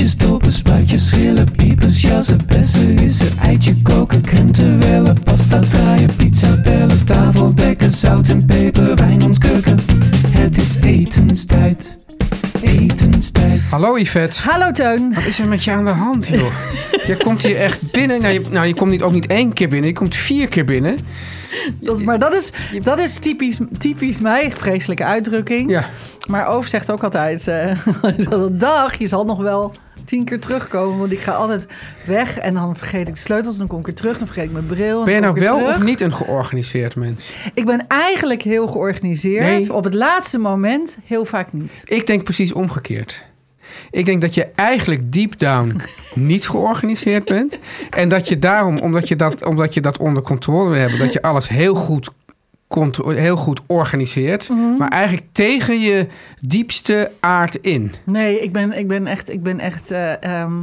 Boontjes, dopen, spuitjes, schillen, piepers, jassen, bessen, rissen, eitje koken, krenten wellen, pasta draaien, pizza bellen, tafel dekken, zout en peper, wijn ontkurken. Het is etenstijd, etenstijd. Hallo Yvette. Hallo Teun. Wat is er met je aan de hand, joh? je komt hier echt binnen. Nou je, nou, je komt niet, ook niet één keer binnen. Je komt vier keer binnen. Dat, maar dat is, dat is typisch, typisch mij, vreselijke uitdrukking. Ja. Maar Oof zegt ook altijd, eh, dag, je zal nog wel tien keer terugkomen. Want ik ga altijd weg en dan vergeet ik de sleutels. Dan kom ik weer terug, dan vergeet ik mijn bril. en Ben je nou wel of niet een georganiseerd mens? Ik ben eigenlijk heel georganiseerd. Nee. Op het laatste moment heel vaak niet. Ik denk precies omgekeerd. Ik denk dat je eigenlijk deep down niet georganiseerd bent. En dat je daarom, omdat je dat, omdat je dat onder controle wil hebben, dat je alles heel goed, heel goed organiseert. Mhm. Maar eigenlijk tegen je diepste aard in. Nee, ik ben, ik ben echt, ik ben echt eh, ehm,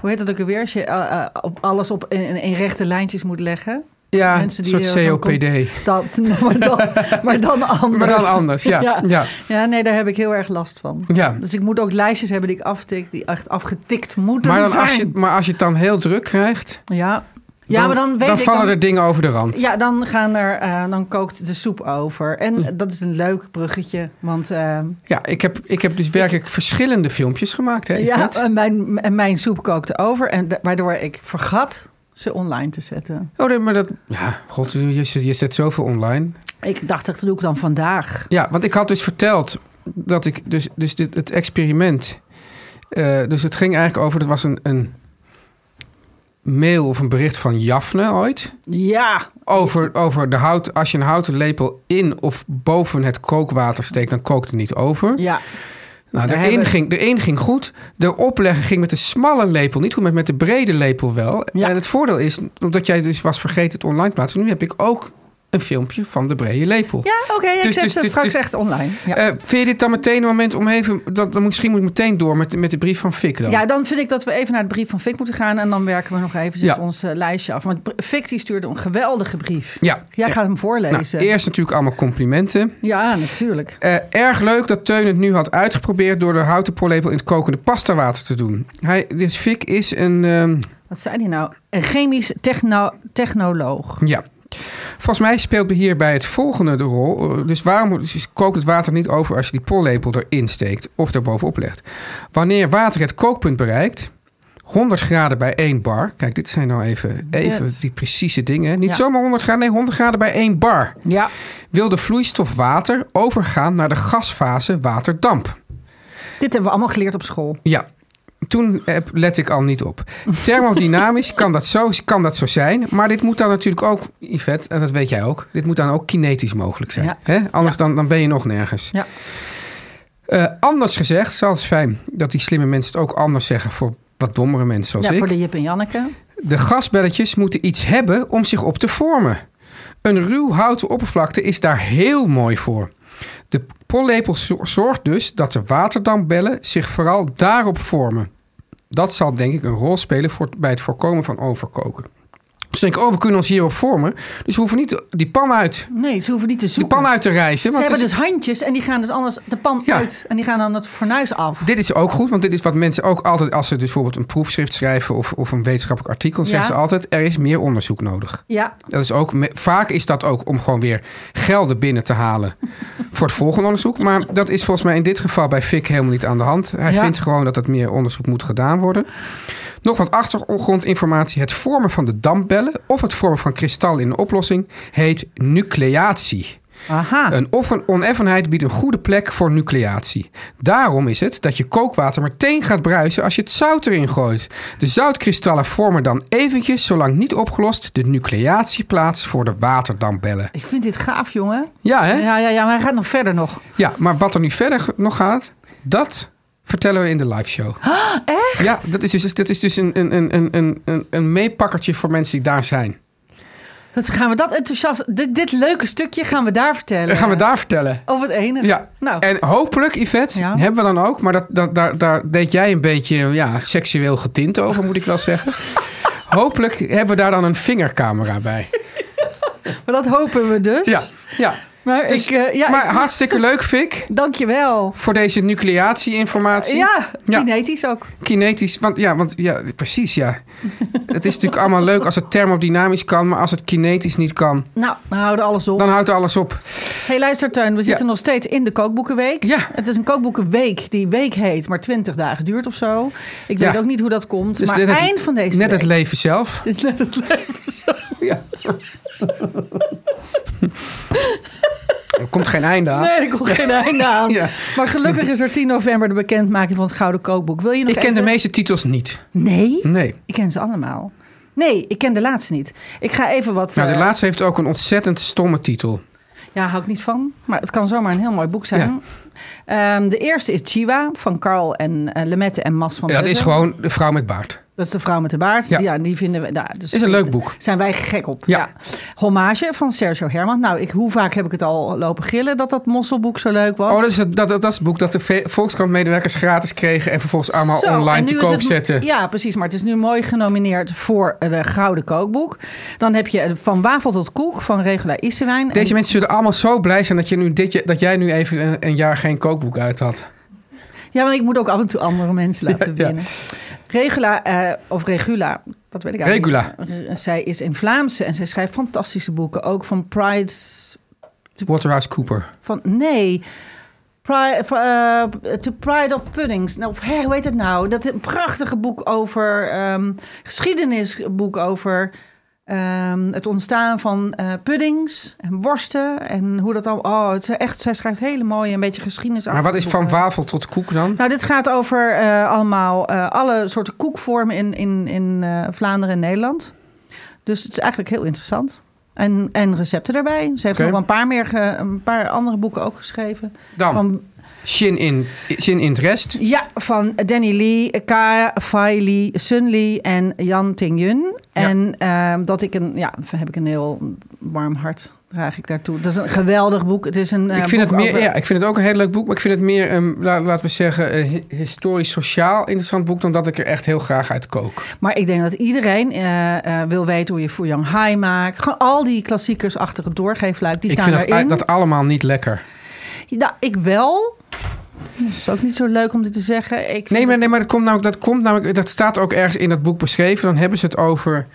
hoe heet dat ook alweer? Als je eh, eh, op alles op in, in rechte lijntjes moet leggen. Ja, Mensen een soort eh, COPD. Dat, maar, dan, maar dan anders. Maar dan anders, ja. ja. ja. Ja, nee, daar heb ik heel erg last van. Ja. Dus ik moet ook lijstjes hebben die ik aftik, die echt afgetikt moeten Maar, dan zijn. als je, maar als je het dan heel druk krijgt, Ja, ja maar dan weet dan ik... vallen dan, er dingen over de rand. Ja, dan, gaan er, eh, dan kookt de soep over. En Hm. dat is een leuk bruggetje, want... eh, Ja, ik heb, ik heb dus werkelijk verschillende filmpjes gemaakt. Hè, ja, en mijn, en mijn soep kookte over. En waardoor ik vergat ze online te zetten. Oh, nee, maar dat... Ja, god, je, zet- je zet zoveel online. Ik dacht, dat doe ik dan vandaag. Ja, want ik had dus verteld dat ik... Dus, dus dit, het experiment... eh, dus het ging eigenlijk over... Het was een, een mail of een bericht van Jafne ooit. Ja, Over, over de hout... Als je een houten lepel in of boven het kookwater steekt... dan kookt het niet over. ja. Nou, de een, hebben- ging, de een ging goed. De opleggen ging met de smalle lepel niet goed, maar met de brede lepel wel. Ja. En het voordeel is, omdat jij dus was vergeten het online plaatsen... nu heb ik ook een filmpje van de brede lepel. Ja, oké, ik Dus- zet dus- dus- straks echt online. Ja. Eh, vind je dit dan meteen een moment om even... Dat, dan misschien moet ik meteen door met, met de brief van Fik dan. Ja, dan vind ik dat we even naar de brief van Fik moeten gaan. En dan werken we nog even Ja. ons eh, lijstje af. Want Fik die stuurde een geweldige brief. Ja. Jij Ja. gaat hem Nou, voorlezen. eerst natuurlijk allemaal complimenten. Ja, natuurlijk. Eh, erg leuk dat Teun het nu had uitgeprobeerd... door de houten pollepel in het kokende pastawater te doen. Hij, dus Fik is een... ehm, Wat zei hij nou? Een chemisch techno technoloog. Ja. Volgens mij speelt hierbij het volgende de rol. Uh, Dus waarom dus kookt het water niet over als je die pollepel erin steekt of er bovenop legt? Wanneer water het kookpunt bereikt, 100 graden bij 1 bar. Kijk, dit zijn nou even, even die precieze dingen. Niet Ja. zomaar 100 graden, nee, 100 graden bij 1 bar. Ja, Wil de vloeistof water overgaan naar de gasfase waterdamp? dit hebben we allemaal geleerd op school. Ja, toen heb- let ik al niet op. Thermodynamisch kan dat, zo, kan dat zo zijn. Maar dit moet dan natuurlijk ook, Yvette, en dat weet jij ook... dit moet dan ook kinetisch mogelijk zijn. Ja. Hè? Anders dan, dan ben je nog nergens. Ja. Eh, anders gezegd, het is fijn dat die slimme mensen het ook anders zeggen... voor wat dommere mensen zoals Ja, ik. voor de Jip en Janneke. De gasbelletjes moeten iets hebben om zich op te vormen. Een ruw houten oppervlakte is daar heel mooi voor. De pollepel zo- zorgt dus dat de waterdampbellen zich vooral daarop vormen. Dat zal denk ik een rol spelen voor, bij het voorkomen van overkoken. Dus denk ik, oh, we kunnen ons hierop vormen. Dus we hoeven niet die pan uit, Nee, ze hoeven niet te zoeken. pan uit te reizen. Ze hebben het is- dus handjes en die gaan dus anders de pan Ja. uit. En die gaan dan het fornuis af. Dit is ook goed, want dit is wat mensen ook altijd... als ze dus bijvoorbeeld een proefschrift schrijven... of, of een wetenschappelijk artikel... zeggen Ja. ze altijd, er is meer onderzoek nodig. Ja, Dat is ook, vaak is dat ook om gewoon weer gelden binnen te halen... voor het volgende onderzoek. Maar dat is volgens mij in dit geval bij Fik helemaal niet aan de hand. Hij Ja. vindt gewoon dat er meer onderzoek moet gedaan worden. Nog wat achtergrondinformatie. Het vormen van de dampbellen... of het vormen van kristallen in een oplossing... heet nucleatie. aha. Een offen- oneffenheid biedt een goede plek voor nucleatie. Daarom is het dat je kookwater meteen gaat bruisen als je het zout erin gooit. De zoutkristallen vormen dan eventjes, zolang niet opgelost, de nucleatie plaats voor de waterdampbellen. Ik vind dit gaaf, jongen. Ja, hè? Ja, ja, ja, maar hij gaat nog verder nog. Ja, maar wat er nu verder nog gaat, dat vertellen we in de live show. echt? Ja, dat is dus, dat is dus een, een, een, een, een, een meepakkertje voor mensen die daar zijn. Dat gaan we dat enthousiast, dit, dit leuke stukje gaan we daar vertellen. Gaan we daar vertellen. Over het ene. Ja, Nou, en hopelijk, Yvette, Ja. hebben we dan ook... maar dat, dat, daar, daar deed jij een beetje ja, seksueel getint over, moet ik wel zeggen. hopelijk hebben we daar dan een vingercamera bij. maar dat hopen we dus. Ja, ja. Maar Dus- ik, eh, ja, maar ik- hartstikke leuk, Fik, dank je wel. voor deze nucleatie-informatie. Ja, Ja. kinetisch ook. Kinetisch, want ja, want, ja, precies, ja. het is natuurlijk allemaal leuk als het thermodynamisch kan... maar als het kinetisch niet kan, Nou, we houden alles op. dan houdt alles op. Hey, luister Teun, we zitten nog steeds in de kookboekenweek. Ja. Het is een kookboekenweek die week heet, maar 20 dagen duurt of zo. Ik weet ook niet hoe dat komt. Dus maar net het- eind van deze Net week. het leven zelf. Het is net het leven zo. Ja. Er komt geen einde aan. Nee, er komt geen einde aan. Ja. Maar gelukkig is er 10 november de bekendmaking van het Gouden Kookboek. Wil je nog Ik ken de meeste titels niet. Nee, Nee. ik ken ze allemaal. Nee, ik ken de laatste niet. Ik ga even wat... Nou, de eh, laatste heeft ook een ontzettend stomme titel. Ja, hou ik niet van. Maar het kan zomaar een heel mooi boek zijn. Ehm, de eerste is Chiwa van Carl en eh, Lemette en Mas van Ja, dat is gewoon de vrouw met baard. Dat is de vrouw met de baard. Ja. Ja, die vinden we. daar. dus Is een leuk boek. Zijn wij gek op. Ja. Ja. Hommage van Sergio Herman. Nou, ik, hoe vaak heb ik het al lopen gillen dat dat mosselboek zo leuk was? Oh, dat is het, dat, dat, is het boek dat de Volkskrant-medewerkers gratis kregen... en vervolgens allemaal Zo, online te koop het- zetten. Ja, precies. Maar het is nu mooi genomineerd voor de Gouden Kookboek. Dan heb je Van Wafel tot Koek van Regula Issewijn. Deze En- mensen zullen allemaal zo blij zijn dat, je nu dit, dat jij nu even een, een jaar geen kookboek uit had. Ja, want ik moet ook af en toe andere mensen laten winnen. Regula, eh, of Regula, dat weet ik eigenlijk Regula. niet. Zij is in Vlaamse en zij schrijft fantastische boeken. Ook van Pride's... Waterhouse Cooper. Van, nee, Pride, eh, To Pride of Puddings. Nou, of, hoe heet het nou? Dat is een prachtige boek over... ehm, geschiedenisboek over... ehm, het ontstaan van eh, puddings en worsten en hoe dat al. Oh, het is echt. Zij schrijft hele mooie, een beetje geschiedenis. Maar wat is van wafel tot koek dan? Nou, dit gaat over eh, allemaal eh, alle soorten koekvormen in, in, in Vlaanderen en Nederland. Dus het is eigenlijk heel interessant. En, en recepten daarbij. Ze heeft Oké. nog wel een paar, meer ge- een paar andere boeken ook geschreven. Dan, Van, Shin in, Shin in het rest. ja, van Danny Lee, Ka, Fai Lee, Sun Lee en Jan Ting Yun. En ehm, dat ik een, ja, heb ik een heel warm hart draag ik daartoe. Dat is een geweldig boek. Het is een eh, ik, vind het meer, over- ja, ik vind het ook een heel leuk boek. Maar ik vind het meer, um, la- laten we zeggen, historisch-sociaal interessant boek... dan dat ik er echt heel graag uit kook. Maar ik denk dat iedereen eh, eh, wil weten hoe je Fu Yang Hai maakt. Gewoon al die klassiekers achter het doorgeefluik, die ik staan vind dat, erin. dat allemaal niet lekker. Ja, ik wel. Het is ook niet zo leuk om dit te zeggen. Ik Nee, maar, nee, maar dat, komt namelijk, dat, komt namelijk, dat staat ook ergens in dat boek beschreven. Dan hebben ze het over...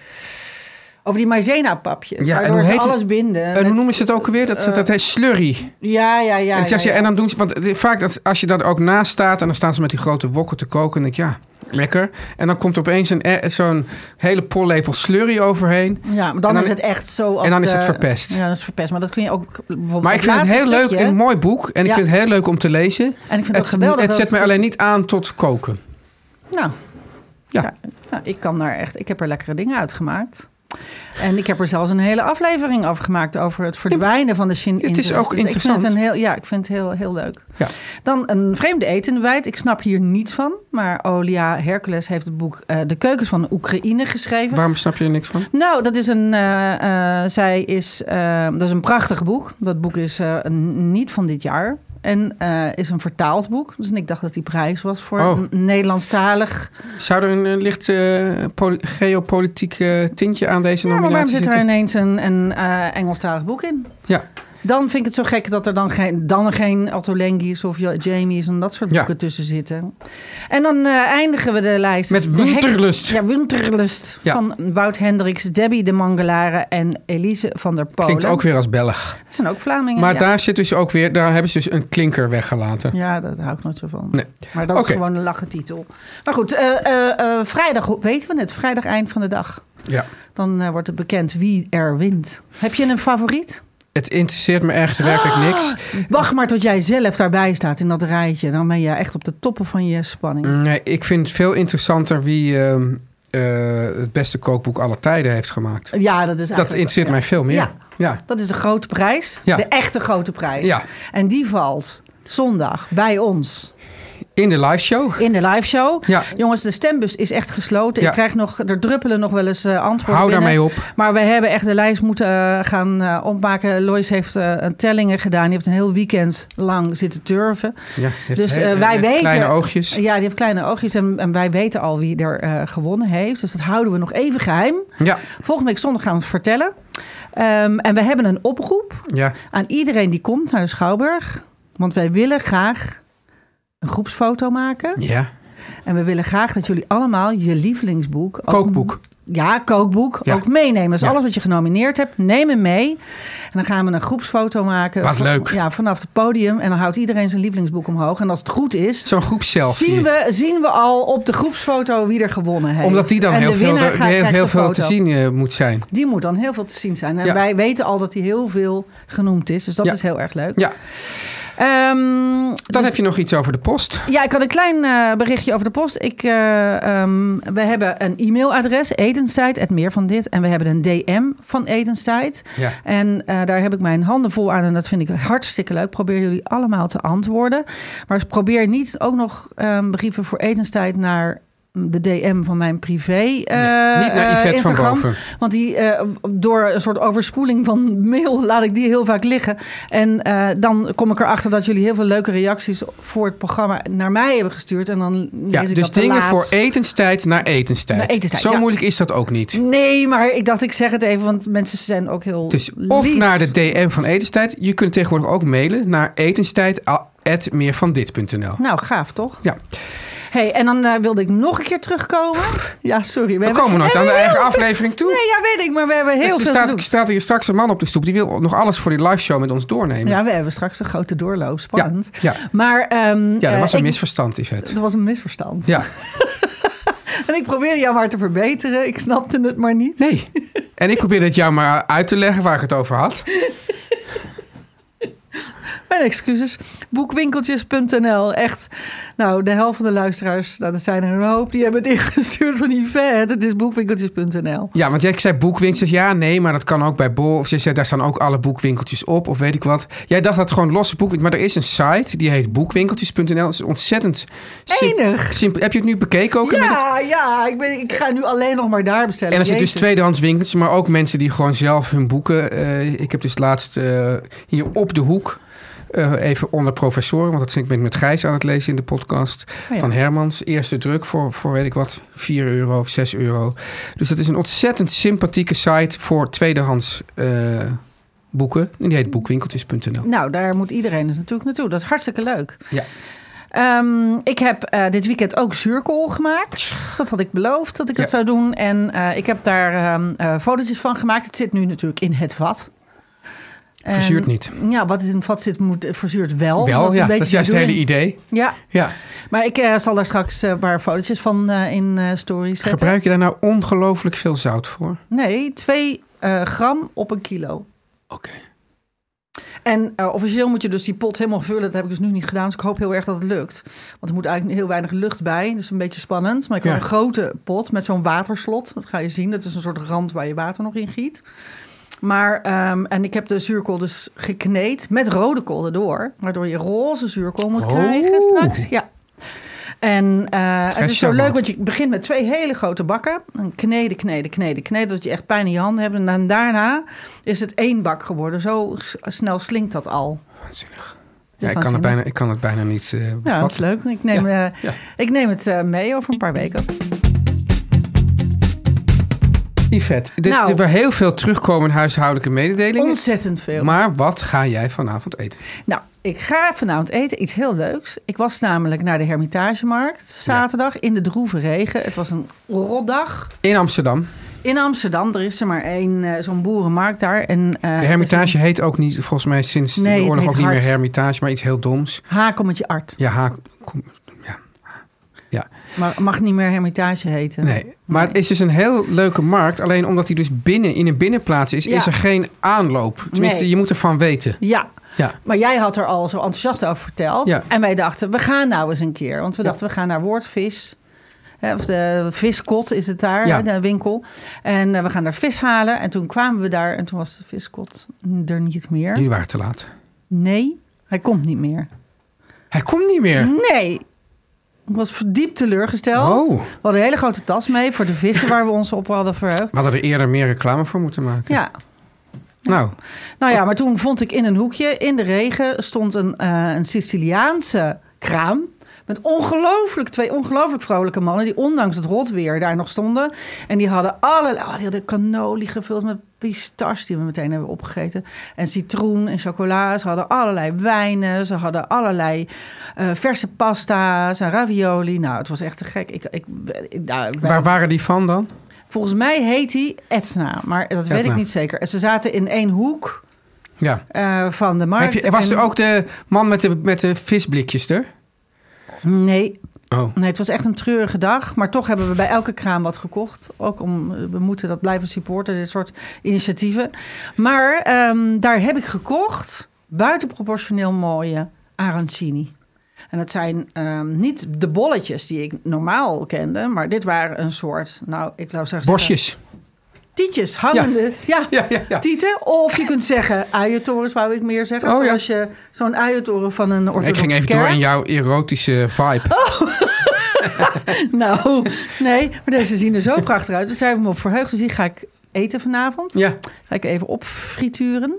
Over die maizena-papjes. Ja, en hoe het? alles binden. En met- hoe noemen ze het ook weer? Dat, eh, dat heet slurry. Ja, ja, ja. en, ja, en dan doen ze, want vaak dat, als je dat ook naast staat en dan staan ze met die grote wokken te koken, dan denk ik ja, lekker. En dan komt er opeens een, eh, zo'n hele pollepel slurry overheen. Ja, maar dan, en dan- is het echt zo als en dan is het verpest. Ja, dat is verpest. Maar dat kun je ook bijvoorbeeld Maar ik vind het heel leuk, een mooi boek. En ik vind het heel leuk om te lezen. En ik vind het geweldig het zet het- me alleen niet aan tot koken. Nou, Ja. ja. nou, ik kan daar echt... Ik heb er lekkere dingen uitgemaakt. En ik heb er zelfs een hele aflevering over gemaakt... over het verdwijnen van de Shin Het is ook Ik vind interessant. het een heel, ja, ik vind het heel, heel leuk. Ja. Dan een vreemde etenwijd. Ik snap hier niets van. Maar Olia Hercules heeft het boek eh, De Keukens van Oekraïne geschreven. Waarom snap je er niks van? Nou, dat is een. eh, eh, zij is. dat is een prachtig boek. Dat boek is niet van dit jaar. En eh, is een vertaald boek. Dus ik dacht dat die prijs was voor Oh. Nederlandstalig. Zou er een, eh, licht eh, poli- geopolitiek tintje aan deze Ja, maar waarom nominatie zit er zitten? ineens een, een Engelstalig boek in? Ja, Dan vind ik het zo gek dat er dan geen, dan geen Otto Lengi's of Jamie's en dat soort Ja. boeken tussen zitten. En dan eh, eindigen we de lijst. Met hek- Winterlust. Ja, Winterlust. Ja. Van Wout Hendricks, Debbie de Mangelare en Elise van der Polen. klinkt ook weer als Belg. Dat zijn ook Vlamingen. Maar ja. daar zit dus ook weer, daar hebben ze dus een klinker weggelaten. Ja, dat hou ik nooit zo van. Nee. Maar dat is gewoon een lachen titel. Maar goed, eh, eh, vrijdag weten we het. Vrijdag eind van de dag. Ja. Dan wordt het bekend wie er wint. Heb je een favoriet? Het interesseert me echt werkelijk niks. Wacht maar tot jij zelf daarbij staat in dat rijtje. Dan ben je echt op de toppen van je spanning. Nee, ik vind het veel interessanter wie ehm, eh, het beste kookboek aller tijden heeft gemaakt. Ja, dat is Dat interesseert ja. mij veel meer. Ja. Ja. Dat is de grote prijs. Ja. De echte grote prijs. Ja. En die valt zondag bij ons In de live show. in de live show. Ja. Jongens, de stembus is echt gesloten. Ja. Ik krijg nog, er druppelen nog wel eens eh, antwoorden Hou binnen. daarmee op. Maar we hebben echt de lijst moeten eh, gaan eh, opmaken. Lois heeft een tellingen gedaan. Die heeft een heel weekend lang zitten turven. Ja, Dus wij weten... Kleine oogjes. Ja, die heeft kleine oogjes. En, en wij weten al wie er gewonnen heeft. Dus dat houden we nog even geheim. Ja, Volgende week zondag gaan we het vertellen. Ehm, en we hebben een oproep ja. aan iedereen die komt naar de Schouwburg. Want wij willen graag een groepsfoto maken. ja. En we willen graag dat jullie allemaal je lievelingsboek... ook- Kookboek. ja, kookboek. Ja. Ook meenemen. Dus Ja. alles wat je genomineerd hebt, neem hem mee. En dan gaan we een groepsfoto maken. Wat van- leuk. Ja, vanaf het podium. En dan houdt iedereen zijn lievelingsboek omhoog. En als het goed is, Zo'n groep selfie. zien we, zien we al op de groepsfoto wie er gewonnen heeft. Omdat die dan En heel de veel, gaat- heel, veel te zien eh, moet zijn. Die moet dan heel veel te zien zijn. En Ja. wij weten al dat hij heel veel genoemd is. Dus dat is heel erg leuk. Ja, Ehm, dan dus- heb je nog iets over de post. Ja, ik had een klein eh, berichtje over de post. Ik, eh, ehm, we hebben een e-mailadres, etenstijd, meer van dit. En we hebben een DM van etenstijd. Ja. En eh, daar heb ik mijn handen vol aan en dat vind ik hartstikke leuk. Probeer jullie allemaal te antwoorden. Maar probeer niet ook nog ehm, brieven voor etenstijd naar de DM van mijn privé eh niet naar eh, Yvette van Instagram. boven. Want die, eh, door een soort overspoeling van mail laat ik die heel vaak liggen. En eh, dan kom ik erachter dat jullie heel veel leuke reacties voor het programma naar mij hebben gestuurd. En dan lees Ja, ik dus dat dingen voor etenstijd naar etenstijd. Naar etenstijd, Zo ja. moeilijk is dat ook niet. Nee, maar ik dacht ik zeg het even, want mensen zijn ook heel Dus of lief. naar de DM van etenstijd. Je kunt tegenwoordig ook mailen naar etenstijd.meervandit.nl. Nou, gaaf toch? Ja, Hey, en dan eh, wilde ik nog een keer terugkomen. Ja, sorry. we komen nooit aan de hebben eigen aflevering toe. Nee, ja, weet ik, maar we hebben heel Dus er veel staat, er staat hier straks een man op de stoep. Die wil nog alles voor die live show met ons doornemen. Ja, we hebben straks een grote doorloop. Spannend. Ja, Maar, ehm, Ja, dat eh, was een ik- misverstand, Yvette. Dat was een misverstand. Ja, En ik probeerde jou maar te verbeteren. Ik snapte het maar niet. nee. En ik probeerde het jou maar uit te leggen waar ik het over had. Mijn excuses. Boekwinkeltjes.nl. Echt. Nou, de helft van de luisteraars, nou, dat zijn er een hoop, die hebben het ingestuurd van die vet. Het is boekwinkeltjes.nl. Ja, want jij zei boekwinkeltjes. Ja, nee, maar dat kan ook bij Bol. Of je zei, daar staan ook alle boekwinkeltjes op. Of weet ik wat. Jij dacht dat het gewoon losse boekwinkeltjes... Maar er is een site, die heet boekwinkeltjes.nl. Dat is ontzettend Enig. simpel. Heb je het nu bekeken ook? Ja, ja. Ik, ben, ik ga nu alleen nog maar daar bestellen. En er zitten dus tweedehands winkels, maar ook mensen die gewoon zelf hun boeken. eh, ik heb dus laatst eh, hier op de hoek. Eh, even onder professoren, want dat vind ik ben ik met Gijs aan het lezen in de podcast. Oh ja. Van Hermans. Eerste druk voor, voor weet ik wat, 4 euro of 6 euro. Dus dat is een ontzettend sympathieke site voor tweedehands eh, boeken. En die heet boekwinkeltjes.nl. Nou, daar moet iedereen dus natuurlijk naartoe. Dat is hartstikke leuk. Ja. Ehm, ik heb eh, dit weekend ook zuurkool gemaakt. Dat had ik beloofd dat ik het zou doen. En ik heb daar eh, fotootjes van gemaakt. Het zit nu natuurlijk in het vat. Verzuurt niet. Ja, wat in het vat zit, moet, verzuurt wel. Wel, is een ja, dat is juist het hele idee. Ja, Ja. maar ik eh, zal daar straks eh, een paar fotootjes van eh, in eh stories zetten. Gebruik je daar nou ongelooflijk veel zout voor? Nee, 2 gram op een kilo. Oké. En eh, officieel moet je dus die pot helemaal vullen. Dat heb ik dus nu niet gedaan. Dus ik hoop heel erg dat het lukt. Want er moet eigenlijk heel weinig lucht bij. Dus een beetje spannend. Maar ik heb Ja. een grote pot met zo'n waterslot. Dat ga je zien. Dat is een soort rand waar je water nog in giet. Maar, ehm, en ik heb de zuurkool dus gekneed met rode kool erdoor. Waardoor je roze zuurkool moet Oh. krijgen straks. Ja. En eh, het is zo leuk, want je begint met twee hele grote bakken. En kneden, kneden, kneden, kneden, dat je echt pijn in je handen hebt. En dan daarna is het één bak geworden. Zo snel slinkt dat al. Waanzinnig. Ja, ik, kan het bijna, ik kan het bijna niet eh Ja, dat is bevatten. leuk. Ik neem, Ja, eh, ja. ik neem het mee over een paar weken. Nou. er waren heel veel terugkomende huishoudelijke mededelingen. Ontzettend veel. Maar wat ga jij vanavond eten? Nou, ik ga vanavond eten iets heel leuks. Ik was namelijk naar de Hermitagemarkt zaterdag in de droeve regen. Het was een rotdag. In Amsterdam. In Amsterdam, er is er maar één, eh, zo'n boerenmarkt daar. En, eh, De Hermitage heet ook niet, volgens mij sinds Nee, de oorlog ook niet meer. Hermitage, maar iets heel doms. Hakommetje Art. Ja, haak. Ja. Maar mag niet meer Hermitage heten. Nee. Maar het is dus een heel leuke markt. Alleen omdat hij dus binnen in een binnenplaats is, Ja. is er geen aanloop. Tenminste, Nee. je moet ervan weten. Ja, Ja. maar jij had er al zo enthousiast over verteld. Ja. En wij dachten, we gaan nou eens een keer. Want we dachten, we gaan naar Woordvis. Of de viskot is het daar, Ja. de winkel. En eh, we gaan daar vis halen. En toen kwamen we daar en toen was de viskot er niet meer. Jullie waren te laat. Nee, hij komt niet meer. Hij komt niet meer. Nee. Ik was diep teleurgesteld. Oh. We hadden een hele grote tas mee voor de vissen waar we ons op hadden verheugd. We hadden er eerder meer reclame voor moeten maken. Ja, Nou, nou ja, maar toen vond ik in een hoekje in de regen stond een, eh, een Siciliaanse kraam. Met ongelooflijk, twee ongelooflijk vrolijke mannen die ondanks het rotweer daar nog stonden. En die hadden allerlei, oh, die hadden cannoli gevuld met pistache die we meteen hebben opgegeten. En citroen en chocola. Ze hadden allerlei wijnen. Ze hadden allerlei eh, verse pasta's en ravioli. Nou, het was echt te gek. Ik, ik, ik- nou, waar waren die van dan? Volgens mij heet hij Etna, maar dat weet ik niet zeker. En Ze zaten in één hoek Ja. eh, van de markt. Heb je, was en- er ook de man met de, met de visblikjes er? Nee, Oh. nee, het was echt een treurige dag. Maar toch hebben we bij elke kraam wat gekocht. Ook om, we moeten dat blijven supporten, dit soort initiatieven. Maar ehm, daar heb ik gekocht buitenproportioneel mooie arancini. En dat zijn ehm, niet de bolletjes die ik normaal kende, maar dit waren een soort, nou, ik zou zeggen... Bosjes. Tietjes, hangende, ja, Ja, ja, ja. tieten. Of je kunt zeggen uientorens, wou ik meer zeggen. Oh. Zoals je zo'n uientoren van een orthodoxe Ik ging even kerk. door in jouw erotische vibe. Nou, nee, maar deze zien er zo prachtig uit. Dus daar heb ik me op verheugd. Dus die ga ik eten vanavond. Ja. Ga ik even opfrituren.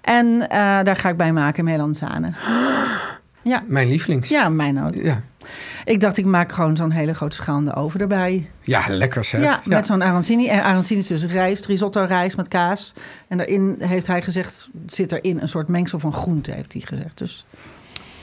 En eh, daar ga ik bij maken melanzane. Ja, Mijn lievelings. ja, mijn ook. Ja, Ik dacht, ik maak gewoon zo'n hele grote schaal in de oven erbij. ja lekker zeg. Ja, met zo'n arancini. En arancini is dus rijst, risotto rijst met kaas. En daarin heeft hij gezegd, zit erin een soort mengsel van groente, heeft hij gezegd. Dus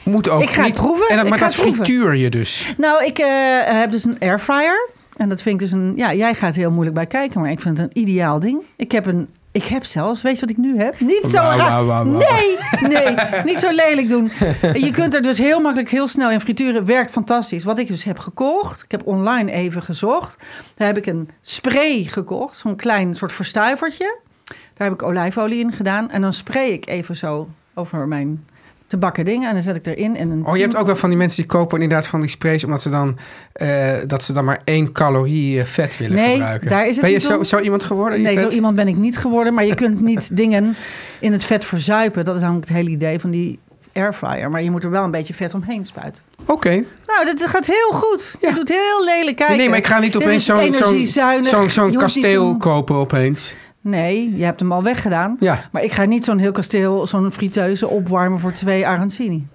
Moet ook Ik ga het niet. proeven. En dat, maar dat frituur je dus. Nou, ik eh, heb dus een airfryer. En dat vind ik dus een... Ja, jij gaat heel moeilijk bij kijken, maar ik vind het een ideaal ding. Ik heb een... Ik heb zelfs, weet je wat ik nu heb? Niet zo raar. Nee, nee, niet zo lelijk doen. Je kunt er dus heel makkelijk, heel snel in frituren. Werkt fantastisch. Wat ik dus heb gekocht, ik heb online even gezocht. Daar heb ik een spray gekocht, zo'n klein soort verstuivertje. Daar heb ik olijfolie in gedaan. En dan spray ik even zo over mijn te bakken dingen. En dan zet ik erin. En een Oh, je hebt ook wel van die mensen die kopen inderdaad van die sprays... omdat ze dan, eh, dat ze dan maar één calorie eh, vet willen Nee, gebruiken. daar is het ben je zo, zo iemand geworden? Nee, zo iemand ben ik niet geworden. Maar je kunt niet dingen in het vet verzuipen. Dat is namelijk het hele idee van die airfryer. Maar je moet er wel een beetje vet omheen spuiten. Oké. Nou, dat gaat heel goed. Ja. Je doet heel lelijk kijken. Nee, maar ik ga niet opeens zo'n hoeft niet kasteel kopen opeens. Nee, je hebt hem al weggedaan. Ja. Maar ik ga niet zo'n heel kasteel, zo'n friteuse opwarmen voor twee arancini.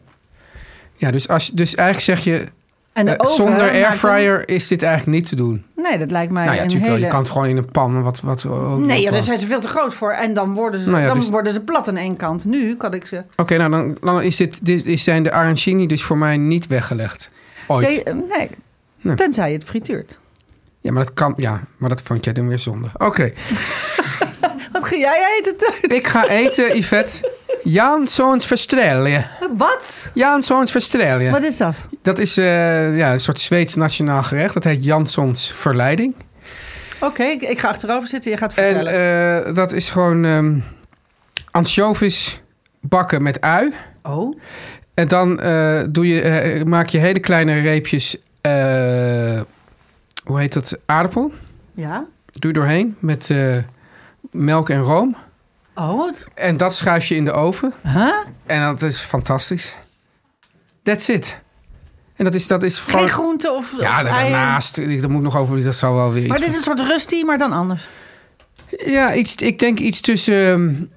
Ja, dus, als, dus eigenlijk zeg je... En de eh, zonder airfryer is dit eigenlijk niet te doen. Nee, dat lijkt mij nou ja, een natuurlijk hele... wel. Je kan het gewoon in een pan. Wat, wat, wat- Nee, ja, daar zijn ze veel te groot voor. En dan worden ze, Nou ja, dan dus- worden ze plat aan één kant. Nu kan ik ze... Oké, nou dan, dan is dit, dit is, zijn de arancini dus voor mij niet weggelegd. Ooit. Nee, eh, nee. Nee. Tenzij je het frituurt. Ja, maar dat kan. Ja, maar dat vond jij dan weer zonde. Oké, Wat ga jij eten, Teun? ik ga eten, Yvette. Janssons Verstrelje. Wat? Janssons Verstrelje. Wat is dat? Dat is eh, ja, een soort Zweeds nationaal gerecht. Dat heet Janssons Verleiding. Oké, ik, ik ga achterover zitten. Je gaat En vertellen. eh, dat is gewoon ansjovis bakken met ui. oh, En dan eh, doe je, maak je hele kleine reepjes, hoe heet dat, aardappel. ja. Doe je doorheen met eh, melk en room. Oh, wat? En dat schuif je in de oven. Huh? En dat is fantastisch. That's it. En dat is, dat is Geen groente of, Ja, eieren? daarnaast. ik- Dat moet nog over... Dat zal wel weer Maar dit is een soort rusty, maar dan anders. Ja, iets, ik denk iets tussen...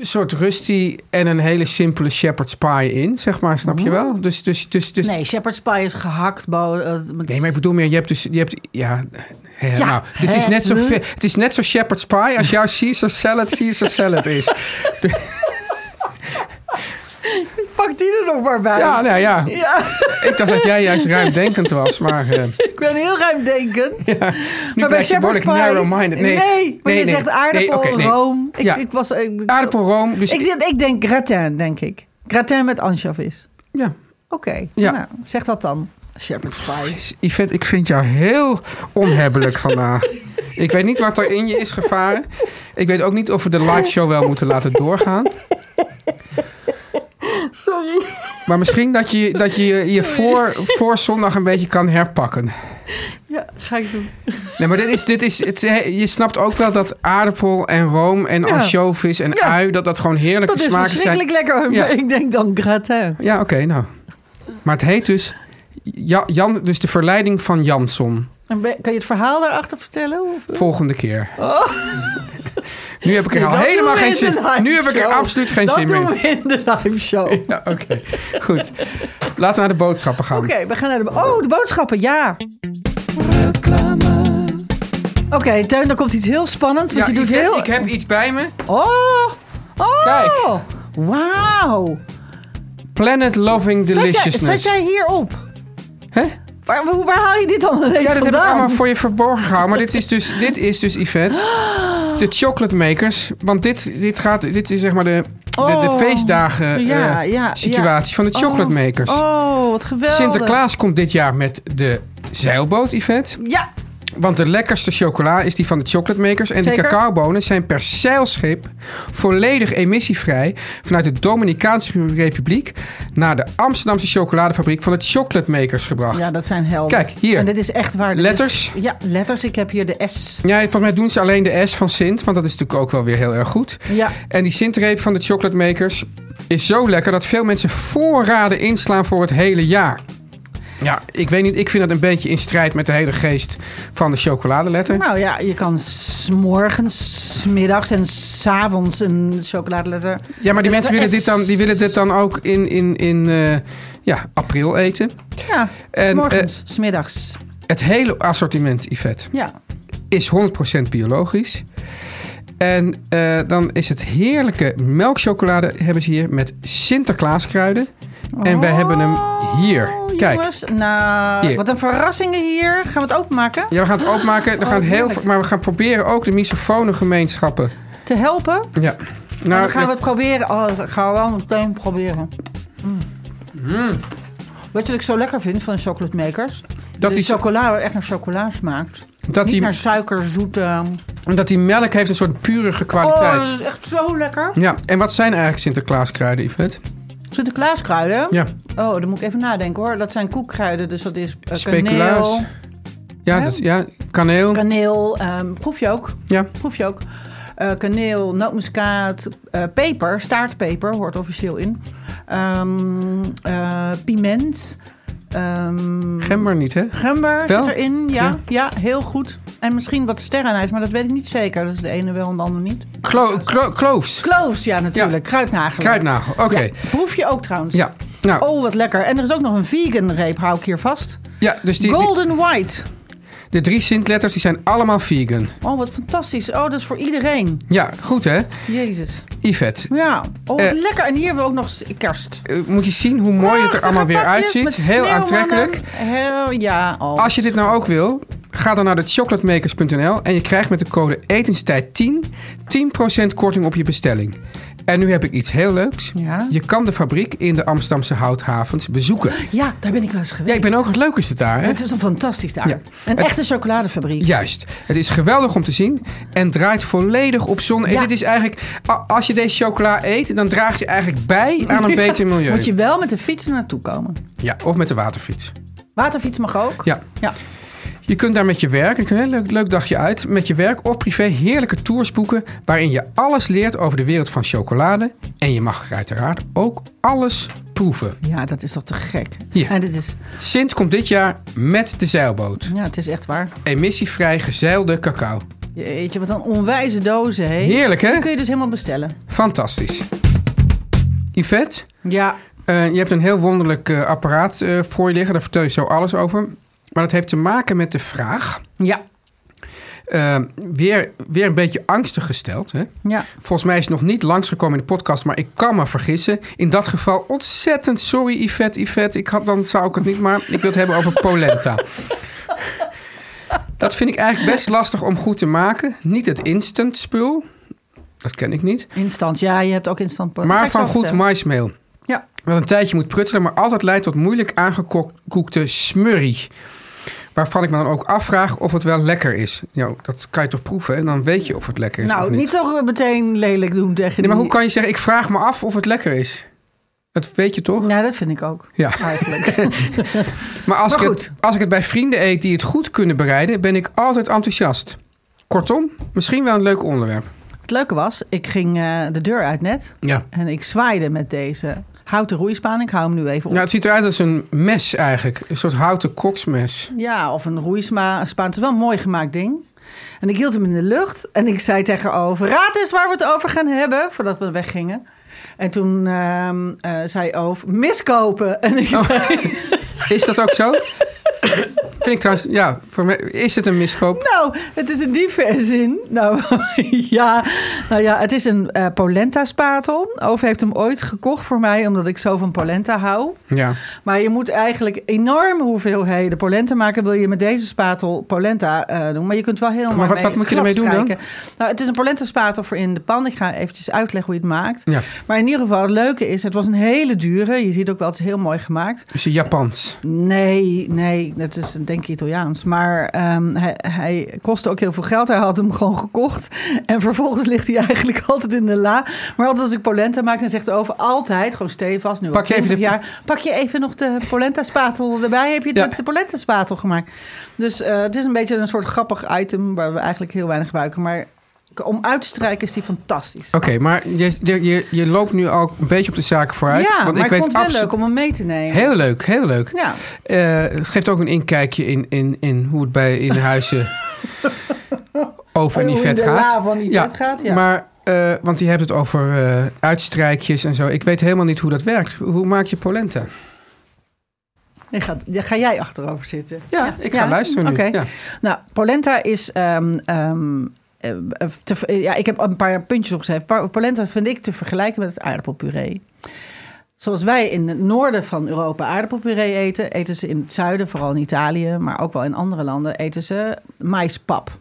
soort rusty en een hele simpele shepherd's pie in, zeg maar. Snap je wel? Dus, dus, dus, dus Nee, shepherd's pie is gehakt. Eh, met- Nee, maar ik bedoel meer, je hebt dus, je hebt, ja, nou, dit is net zo, ve- het is net zo shepherd's pie als jouw Caesar salad Caesar salad is. Pak die er nog maar bij. Ja, nou ja, Ja, ik dacht dat jij juist ruimdenkend was, maar eh, ik ben heel ruimdenkend. nu maar bij shepherd's pie... narrow-minded. Nee, Nee, maar nee, je nee. zegt aardappel, Nee, nee. room. Ik, Ja. ik was... Ik, Aardappelroom, dus Ik, denk gratin, denk ik. Gratin met anchovies. ja. Oké, Ja. nou, zeg dat dan. Shepherd's pie. Yvette, ik vind jou heel onhebbelijk vandaag. Ik weet niet wat er in je is gevaren. Ik weet ook niet of we de live show wel moeten laten doorgaan. Sorry. Maar misschien dat je dat je, je voor, voor zondag een beetje kan herpakken. Ja, ga ik doen. Nee, maar dit is, dit is, het, je snapt ook wel dat aardappel en room en Ja. ansjovis en Ja. ui... dat dat gewoon heerlijke Dat is smaken zijn. verschrikkelijk lekker. Ja. Maar ik denk dan gratin. Ja, oké, nou. Maar het heet dus... Ja, Jan, dus de verleiding van Jansson. Kan je het verhaal daarachter vertellen? Of? Volgende keer. Nu heb ik er Nee, al dat helemaal doen geen in zin live Nu heb ik er absoluut geen dat zin doen meer we in de live show. in. Ja, oké. Goed. Laten we naar de boodschappen gaan. Oké, we gaan naar de... Oh, de boodschappen, ja. Reclame. Oké, Teun, dan komt iets heel spannends. Want Ja, je doet heel... ik heb iets bij me. Oh! Oh! Kijk. Wauw! Planet Loving Zet jij, Deliciousness. zet jij hierop? Hè? Waar, waar haal je dit dan ineens Ja, dat heb ik vandaan? allemaal voor je verborgen gehouden. Maar dit is dus, dit is dus Yvette, de chocolate makers. Want dit, dit, gaat, dit is zeg maar de, de, de Oh. feestdagen eh, ja, situatie van de chocolate makers. Oh, wat geweldig. Sinterklaas komt dit jaar met de zeilboot, Yvette. Ja, Want de lekkerste chocola is die van de chocolate makers. En Zeker. de cacaobonen zijn per zeilschip volledig emissievrij... vanuit de Dominicaanse Republiek... naar de Amsterdamse chocoladefabriek van de chocolate makers gebracht. ja, dat zijn helden. Kijk, hier. En dit is echt waar. Letters. is- ja, letters. Ik heb hier de S. Ja, volgens mij doen ze alleen de S van Sint, want dat is natuurlijk ook wel weer heel erg goed. Ja. En die Sintreep van de chocolate makers is zo lekker dat veel mensen voorraden inslaan voor het hele jaar. Ja, ik weet niet, ik vind dat een beetje in strijd met de hele geest van de chocoladeletter. Nou ja, je kan s morgens, s middags en s'avonds een chocoladeletter. Ja, maar die mensen willen S. dit dan, die willen dit dan ook in, in, in eh, ja, april eten. Ja, En, s morgens, s middags. Het hele assortiment, Yvette, Ja. is 100% biologisch. En eh, dan is het heerlijke melkchocolade hebben ze hier met Sinterklaaskruiden. En wij hebben hem hier. Kijk. Jongens, nou, Hier. wat een verrassingen hier. Gaan we het openmaken? Ja, we gaan het openmaken. We Oh, gaan het heel, heerlijk. maar we gaan proberen ook de misofonegemeenschappen. Te helpen? Ja. Nou, Nou, dan gaan we het proberen. Oh, dat gaan we wel meteen proberen. Mm. Weet je wat ik zo lekker vind van chocolate makers? Dat die die- chocola echt naar chocola smaakt. dat, Niet die, naar suiker, zoet. eh. dat die melk heeft een soort purige kwaliteit. Oh, dat is echt zo lekker. Ja, en wat zijn eigenlijk Sinterklaaskruiden, Yvette? Sinterklaaskruiden? Ja, Oh, dan moet ik even nadenken hoor. Dat zijn koekkruiden, dus dat is eh, speculaas. kaneel. Ja, dat is, ja, kaneel. Kaneel, ehm, proef je ook? Ja, Proef je ook? Eh, kaneel, nootmuskaat, eh, peper, staartpeper hoort officieel in. Ehm, eh, piment. Ehm, gember niet, hè? gember Wel? zit erin, ja, Ja. ja. heel goed. En misschien wat sterrenijs, maar dat weet ik niet zeker. Dat is de ene wel en de ander niet. Klo, klo, kloofs. Kloofs, ja natuurlijk. Kruidnagel. Kruidnagel, oké. Ja, proef je ook trouwens. Ja, nou, Oh, wat lekker. En er is ook nog een vegan reep, hou ik hier vast. ja, dus die, die- Golden White. De drie Sint-letters die zijn allemaal vegan. Oh, wat fantastisch. Oh, dat is voor iedereen. Ja, goed hè? Jezus. Yvette, Ja. Oh, wat Eh, lekker. En hier hebben we ook nog kerst. eh, moet je zien hoe mooi het er allemaal weer uitziet. Heel aantrekkelijk. Heel, ja. Oh. Als je dit nou ook wil, ga dan naar de chocolatemakers.nl en je krijgt met de code etenstijd10 10% korting op je bestelling. En nu heb ik iets heel leuks. Ja? Je kan de fabriek in de Amsterdamse houthavens bezoeken. Ja, daar ben ik wel eens geweest. Ja, ik ben ook het leuk is het daar. Hè? Het is een fantastisch daar. Ja. Een Het- echte chocoladefabriek. Juist. Het is geweldig om te zien en draait volledig op zon. En Ja. dit is eigenlijk, als je deze chocola eet, dan draag je eigenlijk bij aan een beter milieu. Moet je wel met de fiets naartoe komen. Ja, of met de waterfiets. Waterfiets mag ook. Ja. Ja. Je kunt daar met je werk, een heel leuk, leuk dagje uit, met je werk of privé heerlijke tours boeken waarin je alles leert over de wereld van chocolade. En je mag uiteraard ook alles proeven. Ja, dat is toch te gek. Ja. En dit is, Sint komt dit jaar met de zeilboot. ja, het is echt waar. Emissievrij gezeilde cacao. Jeetje, wat een onwijze dozen, hé. Heerlijk, hè? Die kun je dus helemaal bestellen. Fantastisch. Yvette, Ja, eh, je hebt een heel wonderlijk eh, apparaat eh, voor je liggen. Daar vertel je zo alles over. Maar dat heeft te maken met de vraag... ja, eh, weer, weer een beetje angstig gesteld. Hè? ja. Volgens mij is het nog niet langsgekomen in de podcast, maar ik kan me vergissen. In dat geval ontzettend sorry, Yvette. Yvette, ik had, dan zou ik het niet, maar ik wil het hebben over polenta. Dat vind ik eigenlijk best lastig om goed te maken. Niet het instant spul, dat ken ik niet. Instant. Ja, je hebt ook instant. Ga Maar van goed vertellen. maismeel. Ja. Wat een tijdje moet prutselen, maar altijd leidt tot moeilijk aangekoekte smurrie. Waarvan ik me dan ook afvraag of het wel lekker is. Ja, dat kan je toch proeven en dan weet je of het lekker is of Nou, niet. niet zo meteen lelijk doen tegen Nee, maar die- hoe kan je zeggen, ik vraag me af of het lekker is? Dat weet je toch? Ja, dat vind ik ook. Ja. Eigenlijk. Maar als, Maar ik goed. het, als ik het bij vrienden eet die het goed kunnen bereiden, ben ik altijd enthousiast. Kortom, misschien wel een leuk onderwerp. Het leuke was, ik ging eh, de deur uit net. Ja. En ik zwaaide met deze houten roeispaan. Ik hou hem nu even op. Nou, het ziet eruit als een mes eigenlijk. Een soort houten koksmes. Ja, of een roeispaan. Het is wel een mooi gemaakt ding. En ik hield hem in de lucht. En ik zei tegenover, raad eens waar we het over gaan hebben. Voordat we weggingen. En toen ehm, eh, zei over, miskopen. En ik Oh. zei, Is dat ook zo? Vind ik trouwens, ja, voor mij, is het een miskoop? nou, het is in die zin. Nou, ja, nou ja, het is een eh, polenta-spatel. Over heeft hem ooit gekocht voor mij, omdat ik zo van polenta hou. Ja. Maar je moet eigenlijk enorme hoeveelheden polenta maken. Wil je met deze spatel polenta eh, doen. Maar je kunt wel heel mooi wat- wat moet je ermee doen dan? Nou, het is een polenta spatel voor in de pan. Ik ga eventjes uitleggen hoe je het maakt. Ja. Maar in ieder geval, het leuke is, het was een hele dure. Je ziet ook wel, het is heel mooi gemaakt. Is het Japans? Nee, nee, dat is denk ik Italiaans. Maar ehm, hij, hij kostte ook heel veel geld. Hij had hem gewoon gekocht. En vervolgens ligt hij eigenlijk altijd in de la. Maar altijd als ik polenta maak, dan zegt de over altijd, gewoon stevast, nu Pak al je even 20 de- jaar, pak je even nog de polenta spatel erbij. Heb je Ja. de polenta spatel gemaakt. Dus eh, het is een beetje een soort grappig item waar we eigenlijk heel weinig gebruiken. Maar om uit te strijken is die fantastisch. Oké, maar je, je, je, loopt nu al een beetje op de zaken vooruit. ja, want maar ik, weet vond het wel leuk om hem mee te nemen. Heel leuk, heel leuk. Ja. Eh, het geeft ook een inkijkje in, in, in hoe het bij in huizen over en Yvette de gaat. van Yvette gaat, ja. Maar, eh, want je hebt het over eh, uitstrijkjes en zo. Ik weet helemaal niet hoe dat werkt. Hoe maak je polenta? Nee, ga, ja, ga jij achterover zitten? Ja, ik ga luisteren nu. Oké. Ja. Nou, polenta is... ehm, ehm, eh, eh, te, ver- ja, ik heb een paar puntjes opgeschreven. Polenta vind ik te vergelijken met het aardappelpuree. Zoals wij in het noorden van Europa aardappelpuree eten... eten ze in het zuiden, vooral in Italië... maar ook wel in andere landen, eten ze maispap.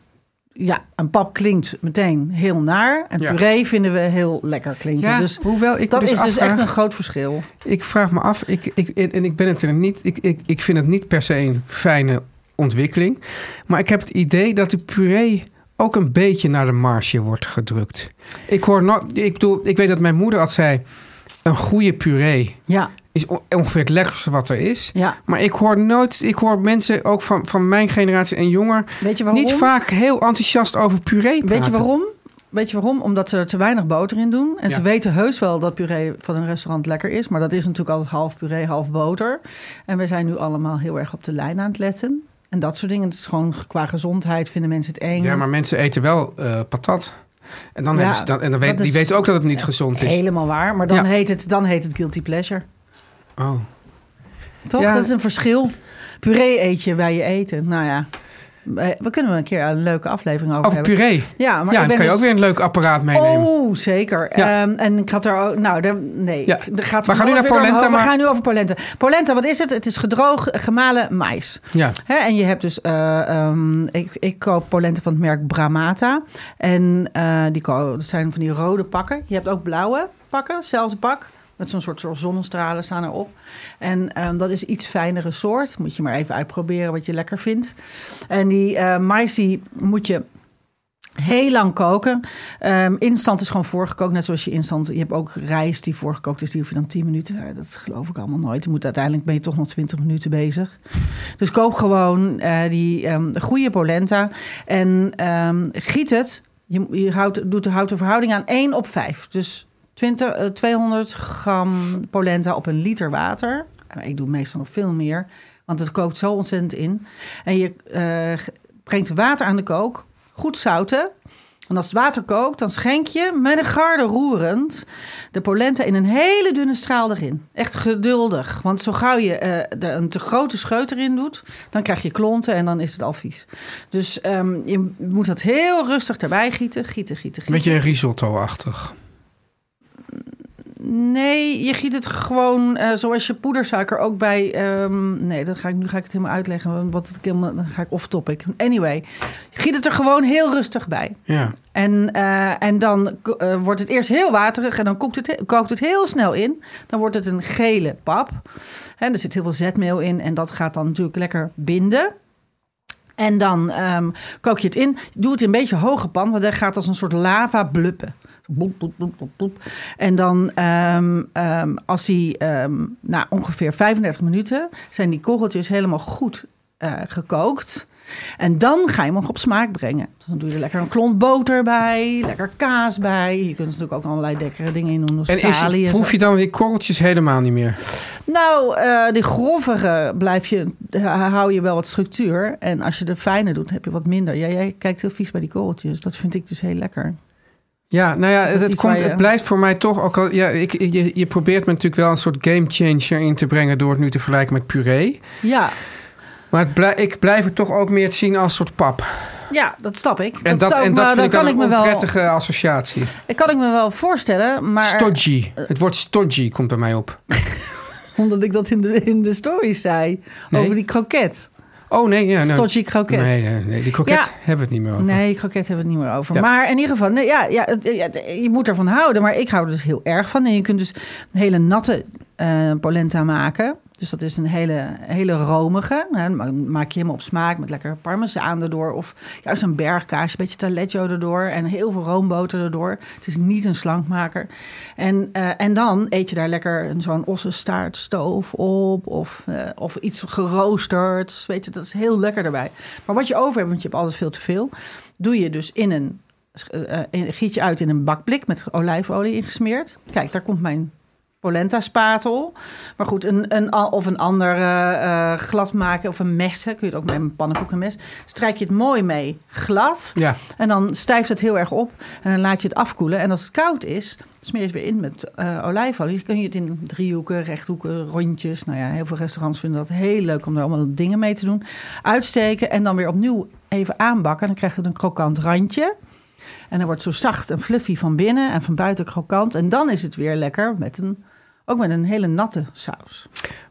Ja, een pap klinkt meteen heel naar. En Ja. puree vinden we heel lekker klinken. Ja, dus hoewel ik dat dus is dus echt een groot verschil. Ik vraag me af, ik, ik, en ik ben het er niet. Ik, ik, ik vind het niet per se een fijne ontwikkeling. Maar ik heb het idee dat de puree ook een beetje naar de marge wordt gedrukt. Ik hoor nog, ik bedoel, ik weet dat mijn moeder had zei: een goede puree Ja, is on- ongeveer het lekkerste wat er is. ja. Maar ik hoor nooit, ik hoor mensen ook van, van mijn generatie en jonger Weet je waarom? niet vaak heel enthousiast over puree praten. Weet je waarom? Weet je waarom? Omdat ze er te weinig boter in doen. En Ja. ze weten heus wel dat puree van een restaurant lekker is. Maar dat is natuurlijk altijd half puree, half boter. En we zijn nu allemaal heel erg op de lijn aan het letten. En dat soort dingen. Het is gewoon qua gezondheid vinden mensen het eng. Ja, maar mensen eten wel eh, patat. En dan Ja, hebben ze dan, en dan weet, die weten ook dat het niet gezond is. Helemaal waar. Maar dan, Ja. heet het, dan heet het guilty pleasure. Oh. Toch? Ja. Dat is een verschil. Puree eet je bij je eten. Nou ja. Eh, We kunnen wel een keer een leuke aflevering over, Over hebben. puree. Ja, maar ja, dan kan je dus- ook weer een leuk apparaat meenemen. Oh, zeker. Ja. Ehm, en ik had er ook... Nou, daar, nee. Ja. Gaat We gaan nu naar polenta, maar- We gaan nu over polenta. Polenta, wat is het? Het is gedroog gemalen mais. Ja. Hè, en je hebt dus... eh, ehm, ik, ik koop polenta van het merk Bramata. En eh, die dat zijn van die rode pakken. Je hebt ook blauwe pakken, hetzelfde pak. Met zo'n soort, zonnestralen staan erop. En ehm, dat is iets fijnere soort. Moet je maar even uitproberen wat je lekker vindt. En die eh mais die moet je heel lang koken. Ehm, instant is gewoon voorgekookt. Net zoals je instant... Je hebt ook rijst die voorgekookt is. Die hoef je dan 10 minuten... Dat geloof ik allemaal nooit. Je moet, uiteindelijk ben je toch nog 20 minuten bezig. Dus koop gewoon eh, die ehm, goede polenta. En giet het. Je, je houdt, doet, houdt de verhouding aan 1 op 5. Dus 20, eh, 200 gram polenta op een liter water. Eh, Ik doe meestal nog veel meer. Want het kookt zo ontzettend in. En je eh, brengt water aan de kook. goed zouten. En als het water kookt, dan schenk je met een garde roerend de polenta in een hele dunne straal erin. Echt geduldig. Want zo gauw je eh, een te grote scheut erin doet, dan krijg je klonten en dan is het al vies. Dus ehm, je moet dat heel rustig erbij gieten. Gieten, gieten, gieten. beetje risotto-achtig. Nee, je giet het gewoon eh, zoals je poedersuiker ook bij. ehm, nee, dan ga ik, nu ga ik het helemaal uitleggen. Wat het, helemaal- dan ga ik off-topic. Anyway, je giet het er gewoon heel rustig bij. Ja. En, eh, en dan eh, wordt het eerst heel waterig en dan kookt het, he- kookt het heel snel in. Dan wordt het een gele pap. En er zit heel veel zetmeel in en dat gaat dan natuurlijk lekker binden. En dan ehm, kook je het in. Doe het in een beetje hoge pan, want hij gaat als een soort lava bluppen. En dan, ehm, ehm, als die ehm, na ongeveer 35 minuten zijn die korreltjes helemaal goed eh, gekookt. En dan ga je hem nog op smaak brengen. Dus dan doe je er lekker een klont boter bij, lekker kaas bij. Je kunt er natuurlijk ook allerlei lekkere dingen in doen. En is, proef je dan die korreltjes helemaal niet meer? Nou, eh die grovere blijf je, ha- hou je wel wat structuur. En als je de fijne doet, heb je wat minder. Ja, jij kijkt heel vies bij die korreltjes. Dat vind ik dus heel lekker. Ja, nou ja, het, komt, je- het blijft voor mij toch ook al... Ja, ik, je, je probeert me natuurlijk wel een soort game changer in te brengen... door het nu te vergelijken met puree. Ja, Maar het blij- ik blijf het toch ook meer zien als een soort pap. ja dat snap ik. En dat, en dat maar vind ik kan ik een me wel, onprettige associatie. Dat kan ik me wel voorstellen. Maar Stodgy. Het woord stodgy komt bij mij op. omdat ik dat in de, in de story zei. Nee. Over die kroket. Oh nee, ja, nou, Stodgy kroket. Nee, nee, nee, die kroket Ja. hebben we het niet meer over. Nee, kroket hebben we het niet meer over. Ja. Maar in ieder geval, nee, ja, ja, je moet ervan houden. Maar ik hou er dus heel erg van. En je kunt dus een hele natte eh, polenta maken. Dus dat is een hele, hele romige. Hè. Maak je hem op smaak met lekker parmezaan erdoor. Of juist een bergkaas, een beetje taleggio erdoor. En heel veel roomboter erdoor. Het is niet een slankmaker. En, eh, en dan eet je daar lekker zo'n ossenstaartstoof op. Of, eh, of iets geroosterd. Weet je, dat is heel lekker erbij. Maar wat je over hebt, want je hebt altijd veel te veel. Doe je dus in een... eh, giet je uit in een bakblik met olijfolie ingesmeerd. Kijk, daar komt mijn polenta spatel. Maar goed, een, een, of een ander eh, eh, glad maken of een mes. hè, Kun je het ook met een pannenkoekenmes. Strijk je het mooi mee glad. Ja, En dan stijft het heel erg op. En dan laat je het afkoelen. En als het koud is, smeer je het weer in met eh, olijfolie. Dan kun je het in driehoeken, rechthoeken, rondjes. Nou ja, heel veel restaurants vinden dat heel leuk om er allemaal dingen mee te doen. Uitsteken en dan weer opnieuw even aanbakken. Dan krijgt het een krokant randje. En dan wordt zo zacht en fluffy van binnen en van buiten krokant. En dan is het weer lekker met een, ook met een hele natte saus.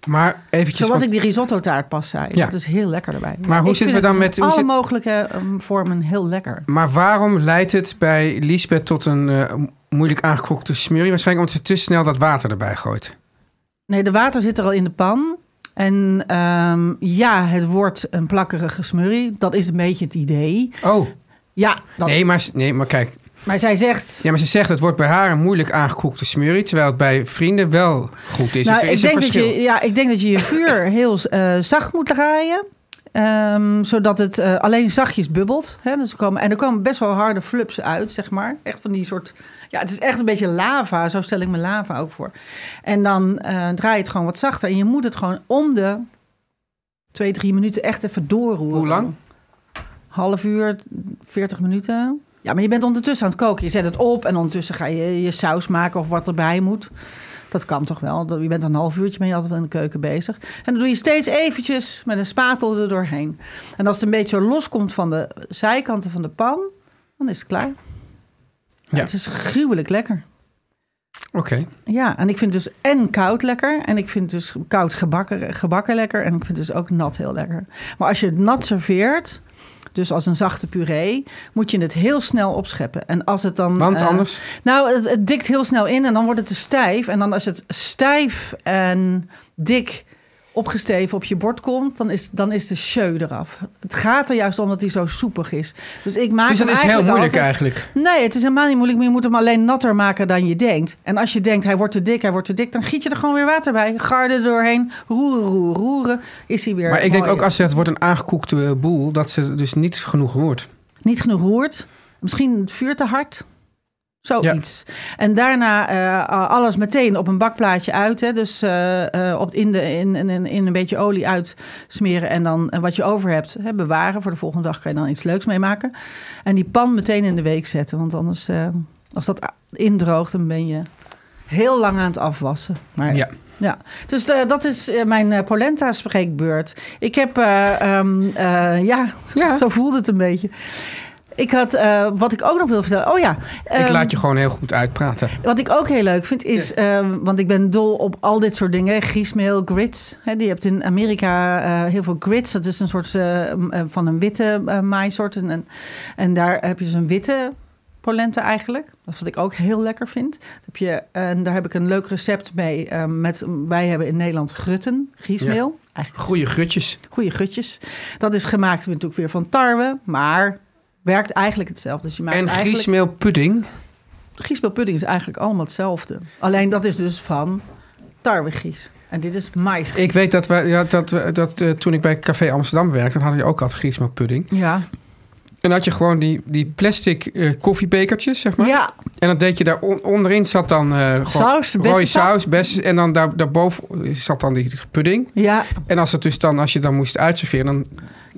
maar eventjes... Zoals ik die risotto taart pas zei. Ja. Dat is heel lekker erbij. Maar hoe zitten we dan met- alle zit- mogelijke ehm, vormen heel lekker. Maar waarom leidt het bij Lisbeth tot een eh, moeilijk aangekookte smurrie? Waarschijnlijk omdat ze te snel dat water erbij gooit. Nee, de water zit er al in de pan. En ehm, ja, het wordt een plakkerige smurrie. Dat is een beetje het idee. Oh, Ja, dat, nee maar, nee, maar kijk. maar zij zegt... Ja, maar ze zegt het wordt bij haar een moeilijk aangekookte smurrie... terwijl het bij vrienden wel goed is. Nou, dus ik, denk dat je, ja, ik denk dat je je vuur heel eh, zacht moet draaien. Ehm, zodat het eh, alleen zachtjes bubbelt. Hè? Dus er komen, en er komen best wel harde flups uit, zeg maar. Echt van die soort... Ja, het is echt een beetje lava. Zo stel ik me lava ook voor. En dan eh, draai je het gewoon wat zachter. En je moet het gewoon om de twee, drie minuten echt even doorroeren. Hoe lang? Half uur, 40 minuten. Ja, maar je bent ondertussen aan het koken. Je zet het op en ondertussen ga je je saus maken of wat erbij moet. Dat kan toch wel. Je bent een half uurtje ben je altijd wel in de keuken bezig. En dan doe je steeds eventjes met een spatel er doorheen. En als het een beetje loskomt van de zijkanten van de pan, dan is het klaar. Ja. Het is gruwelijk lekker. Oké. Ja, en ik vind dus en koud lekker. En ik vind dus koud gebakken, gebakken lekker. En ik vind dus ook nat heel lekker. Maar als je het nat serveert, dus als een zachte puree, moet je het heel snel opscheppen. En als het dan. Want eh, anders? nou, het, het dikt heel snel in en dan wordt het te stijf. En dan als het stijf en dik opgesteven op je bord komt, dan is, dan is de show eraf. Het gaat er juist om dat hij zo soepig is. Dus ik maak Dus dat is heel moeilijk altijd- eigenlijk. Nee, het is helemaal niet moeilijk. Maar je moet hem alleen natter maken dan je denkt. En als je denkt, hij wordt te dik, hij wordt te dik... dan giet je er gewoon weer water bij. Garde doorheen, roeren, roeren, roeren. Is hij weer Maar ik denk ook als het wordt een aangekoekte boel... dat ze dus niet genoeg roert. Niet genoeg roert. Misschien het vuur te hard. Zoiets. En daarna eh, alles meteen op een bakplaatje uit. Hè? Dus eh, eh, op, in, de, in, in, in een beetje olie uitsmeren. En dan wat je over hebt hè, bewaren. Voor de volgende dag kan je dan iets leuks mee maken. En die pan meteen in de week zetten. Want anders, als dat indroogt, dan ben je heel lang aan het afwassen. Maar, Ja. ja, dus dat is mijn eh, polenta spreekbeurt. Ik heb, eh, ehm, eh, ja, Ja. zo voelde het een beetje. Ik had, eh, wat ik ook nog wil vertellen. Oh ja. Ik ehm, laat je gewoon heel goed uitpraten. wat ik ook heel leuk vind is, ehm, want ik ben dol op al dit soort dingen. Griesmeel, grits. Hè, die hebt in Amerika eh, heel veel grits. Dat is een soort eh, van een witte uh, maaisoort. En, en, en daar heb je dus een witte polenta eigenlijk. Dat is wat ik ook heel lekker vind. Heb je, en daar heb ik een leuk recept mee. eh, met, wij hebben in Nederland grutten, griesmeel. Eigenlijk Goeie gutjes. goede gutjes. Dat is gemaakt natuurlijk weer van tarwe, maar werkt eigenlijk hetzelfde. Dus je maakt En eigenlijk... griesmeelpudding. Griesmeelpudding is eigenlijk allemaal hetzelfde. Alleen dat is dus van tarwegries. En dit is mais. Ik weet dat, we, ja, dat, we- dat eh, toen ik bij Café Amsterdam werkte... dan had je ook altijd griesmeelpudding. Ja. En had je gewoon die, die plastic eh, koffiebekertjes, zeg maar. ja, En dan deed je daar on- onderin zat dan gewoon Saus, rode saus, bessen. En dan daar, daarboven zat dan die pudding. ja, En als, het dus dan, als je dan moest uitserveren, dan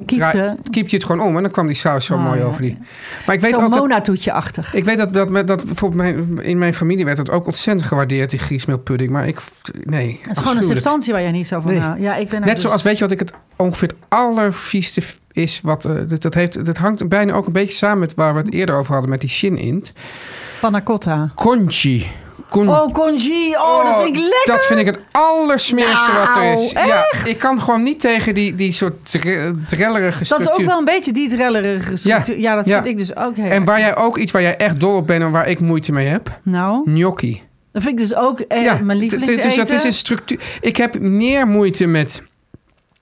kiepte je het gewoon om. En dan kwam die saus zo Oh, mooi ja. over die. Maar ik weet Zo'n ook Mona-toetje-achtig. ik weet dat, dat, dat, dat bijvoorbeeld mijn, in mijn familie werd dat ook ontzettend gewaardeerd, die griesmeelpudding. Maar ik, nee, Het is gewoon een substantie waar je niet zo van Nee. houdt. Ja, ik ben Net dus- zoals, weet je wat ik het ongeveer het allervieste is, wat, eh, dat, dat, heeft, dat hangt bijna ook een beetje samen met waar we het eerder over hadden met die shin-int. Panna cotta. Conchi. Con- Oh, congee. Oh, dat vind ik lekker. Dat vind ik het allersmerigste wat er is. Nou, Ja, ik kan gewoon niet tegen die, die soort dre- drellerige Dat structuur. is ook wel een beetje die drellerige structuur. Ja, dat ja. vind ik dus ook heel En waar jij ook iets waar jij echt dol op bent en waar ik moeite mee heb, Nou, gnocchi. dat vind ik dus ook eh, ja, mijn d- lieveling d- dus dat is een structuur. Ik heb meer moeite met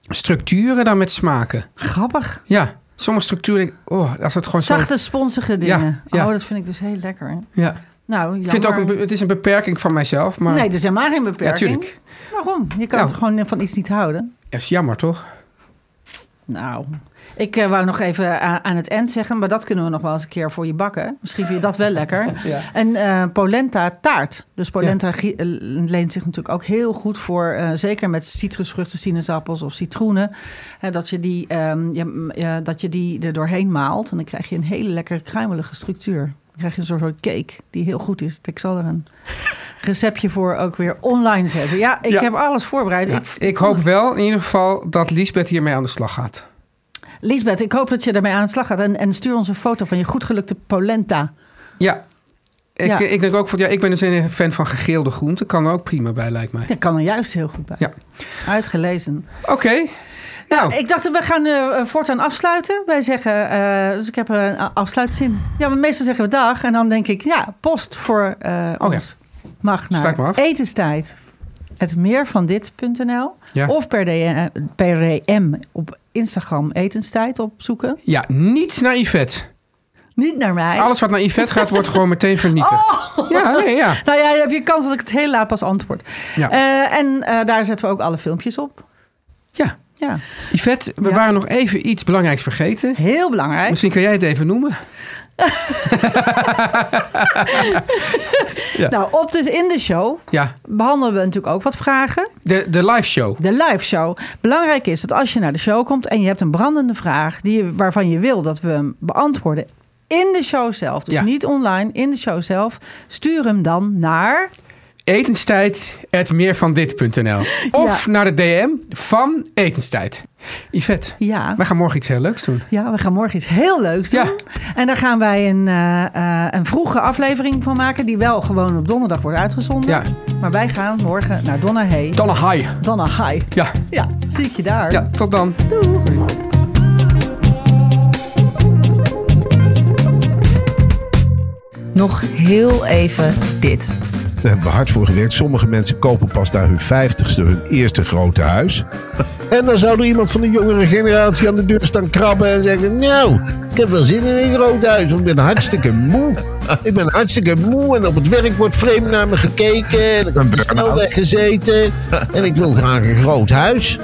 structuren dan met smaken. Grappig. Ja, sommige structuren, oh, als het gewoon zo... Zachte, sponsige dingen. Ja, ja. Oh, dat vind ik dus heel lekker. Ja. Nou, Ik vind het ook een, het is een beperking van mijzelf, maar Nee, dat is helemaal geen beperking. Ja. Waarom? Je kan Nou. het gewoon van iets niet houden. Ja, is jammer toch? Nou, ik eh, wou nog even aan, aan het eind zeggen, maar dat kunnen we nog wel eens een keer voor je bakken. Misschien vind je dat wel lekker. Ja. En eh, polenta taart. Dus polenta eh, leent zich natuurlijk ook heel goed voor, zeker met citrusvruchten, sinaasappels of citroenen. Hè, dat, je die, ehm, ja, m- ja, dat je die er doorheen maalt. En dan krijg je een hele lekkere kruimelige structuur. Dan krijg je een soort, cake die heel goed is. Ik zal er een receptje voor ook weer online zetten. Ja, ik Ja. heb alles voorbereid. Ja, Ik, ik hoop wel in ieder geval dat Lisbeth hiermee aan de slag gaat. Lisbeth, ik hoop dat je daarmee aan de slag gaat. En, en stuur ons een foto van je goed gelukte polenta. Ja. Ik, Ja. ik denk ook van ja, ik ben dus een fan van gegeelde groenten. Kan er ook prima bij, lijkt mij. Dat kan er juist heel goed bij. Ja. Uitgelezen. Oké. Nou, Ik dacht, we gaan eh, voortaan afsluiten. Wij zeggen, eh, dus ik heb een afsluitzin. Ja, maar meestal zeggen we dag. En dan denk ik, ja, post voor Oh ja. ons. Mag naar etenstijd. Het meer van dit.nl. Ja. Of per DM, per DM op Instagram etenstijd opzoeken. ja, niet naar Yvette. Niet naar mij. Alles wat naar Yvette gaat, wordt gewoon meteen vernietigd. Oh! Ja, nee, ja. Nou ja, dan heb je kans dat ik het heel laat pas antwoord. Ja. En daar zetten we ook alle filmpjes op. ja. Yvette, we Ja. waren nog even iets belangrijks vergeten. heel belangrijk. Misschien kan jij het even noemen. Ja. Nou, op de, in de show Ja, behandelen we natuurlijk ook wat vragen. de, de live show. De live show. Belangrijk is dat als je naar de show komt en je hebt een brandende vraag die je, waarvan je wil dat we hem beantwoorden in de show zelf, dus Ja. niet online, in de show zelf, stuur hem dan naar. Etenstijd.meervandit.nl Of naar de DM van Etenstijd. Yvette, Ja, wij gaan morgen iets heel leuks doen. ja, we gaan morgen iets heel leuks doen. Ja. En daar gaan wij een, eh, eh, een vroege aflevering van maken, die wel gewoon op donderdag wordt uitgezonden. Ja. Maar wij gaan morgen naar Donna Hay. Donna High. Donna High. Ja, Ja, zie ik je daar. ja, tot dan. Nog heel even dit. Daar hebben we hard voor gewerkt. Sommige mensen kopen pas na hun vijftigste hun eerste grote huis. En dan zou er iemand van de jongere generatie aan de deur staan krabben en zeggen... Nou, ik heb wel zin in een groot huis, want ik ben hartstikke moe. Ik ben hartstikke moe en op het werk wordt vreemd naar me gekeken. En ik heb op de snelweg gezeten. En ik wil graag een groot huis.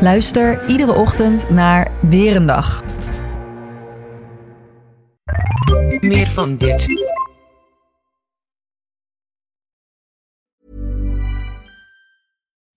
Luister iedere ochtend naar Weer een Dag. Meer van dit.